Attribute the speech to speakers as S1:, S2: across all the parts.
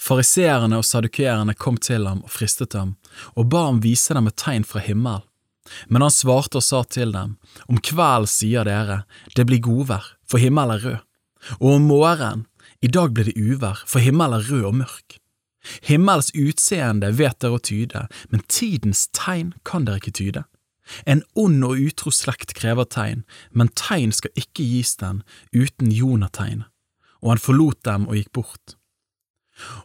S1: Fariseerne og sadukeerne kom til ham og fristet ham, og ba ham vise dem et tegn fra himmel. Men han svarte og sa til dem, Om kvelden sier dere, det blir godvær, for himmelen er rød, og om morgenen, i dag blir det uvær, for himmelen er rød og mørk. Himmels utseende vet dere å tyde, men tidens tegn kan dere ikke tyde. En ond og utro slekt krever tegn, men tegn skal ikke gis den uten Jonategnet. Og han forlot dem og gikk bort.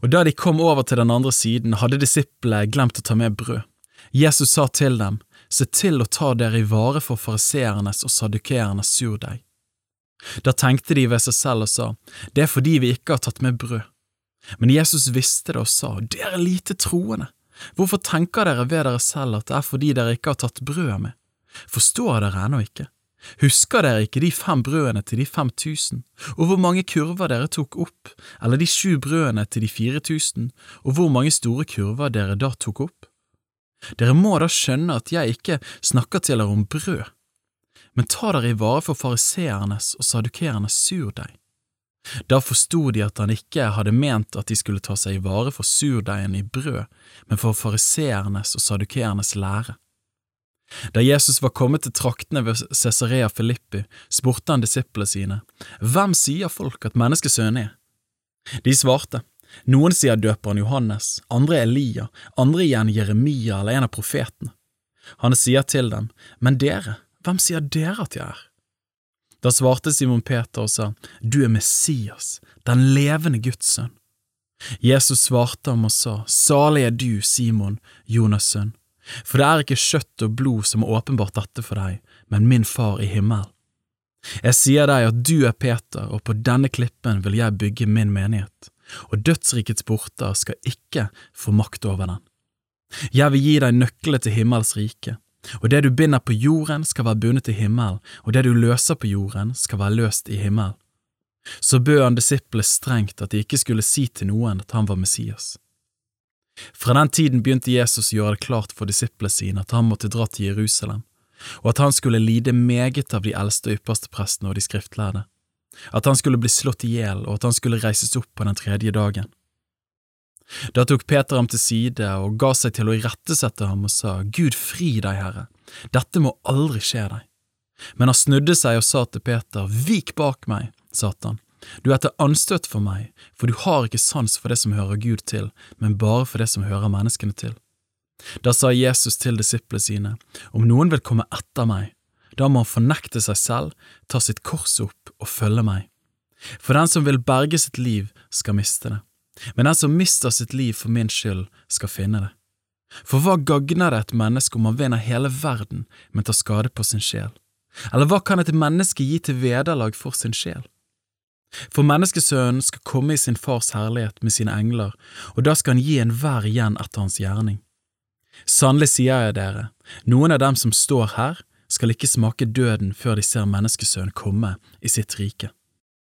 S1: Og da de kom over til den andre siden, hadde disiplene glemt å ta med brød. Jesus sa til dem, Se til å ta dere i vare for fariseernes og sadukeernes surdeig. Da tenkte de ved seg selv og sa, Det er fordi vi ikke har tatt med brød. Men Jesus visste det og sa, Dere lite troende, hvorfor tenker dere ved dere selv at det er fordi dere ikke har tatt brødet med? Forstår dere ennå ikke? Husker dere ikke de fem brødene til de fem tusen, og hvor mange kurver dere tok opp, eller de sju brødene til de fire tusen, og hvor mange store kurver dere da tok opp? Dere må da skjønne at jeg ikke snakker til dere om brød, men ta dere i vare for fariseernes og sadukerernes surdeig. Da forsto de at han ikke hadde ment at de skulle ta seg i vare for surdeigen i brød, men for fariseernes og sadukerernes lære. Da Jesus var kommet til traktene ved Cesarea Filippi, spurte han disiplene sine, Hvem sier folk at menneskesønnen er? De svarte, noen sier døperen Johannes, andre Elia, andre igjen Jeremia eller en av profetene. Han sier til dem, Men dere, hvem sier dere at jeg er? Da svarte Simon Peter og sa, Du er Messias, den levende Guds sønn. Jesus svarte ham og sa, Salig er du, Simon, Jonas' sønn, for det er ikke kjøtt og blod som har åpenbart dette for deg, men min far i himmelen. Jeg sier deg at du er Peter, og på denne klippen vil jeg bygge min menighet og dødsrikets porter skal ikke få makt over den. Jeg vil gi deg nøklene til himmels rike, og det du binder på jorden skal være bundet i himmelen, og det du løser på jorden skal være løst i himmelen. Så bød han disiplene strengt at de ikke skulle si til noen at han var Messias. Fra den tiden begynte Jesus å gjøre det klart for disiplene sine at han måtte dra til Jerusalem, og at han skulle lide meget av de eldste og ypperste prestene og de skriftlærde at han skulle bli slått i hjel og at han skulle reises opp på den tredje dagen. Da tok Peter ham til side og ga seg til å irettesette ham og sa, Gud fri deg, Herre, dette må aldri skje deg. Men han snudde seg og sa til Peter, Vik bak meg, Satan, du er til anstøt for meg, for du har ikke sans for det som hører Gud til, men bare for det som hører menneskene til. Da sa Jesus til disiplene sine, Om noen vil komme etter meg, da må han fornekte seg selv, ta sitt kors opp og følge meg. For den som vil berge sitt liv, skal miste det, men den som mister sitt liv for min skyld, skal finne det. For hva gagner det et menneske om han vinner hele verden, men tar skade på sin sjel? Eller hva kan et menneske gi til vederlag for sin sjel? For menneskesønnen skal komme i sin fars herlighet med sine engler, og da skal han gi enhver igjen etter hans gjerning. Sannelig sier jeg dere, noen av dem som står her, skal ikke smake døden før de ser menneskesønnen komme i sitt rike.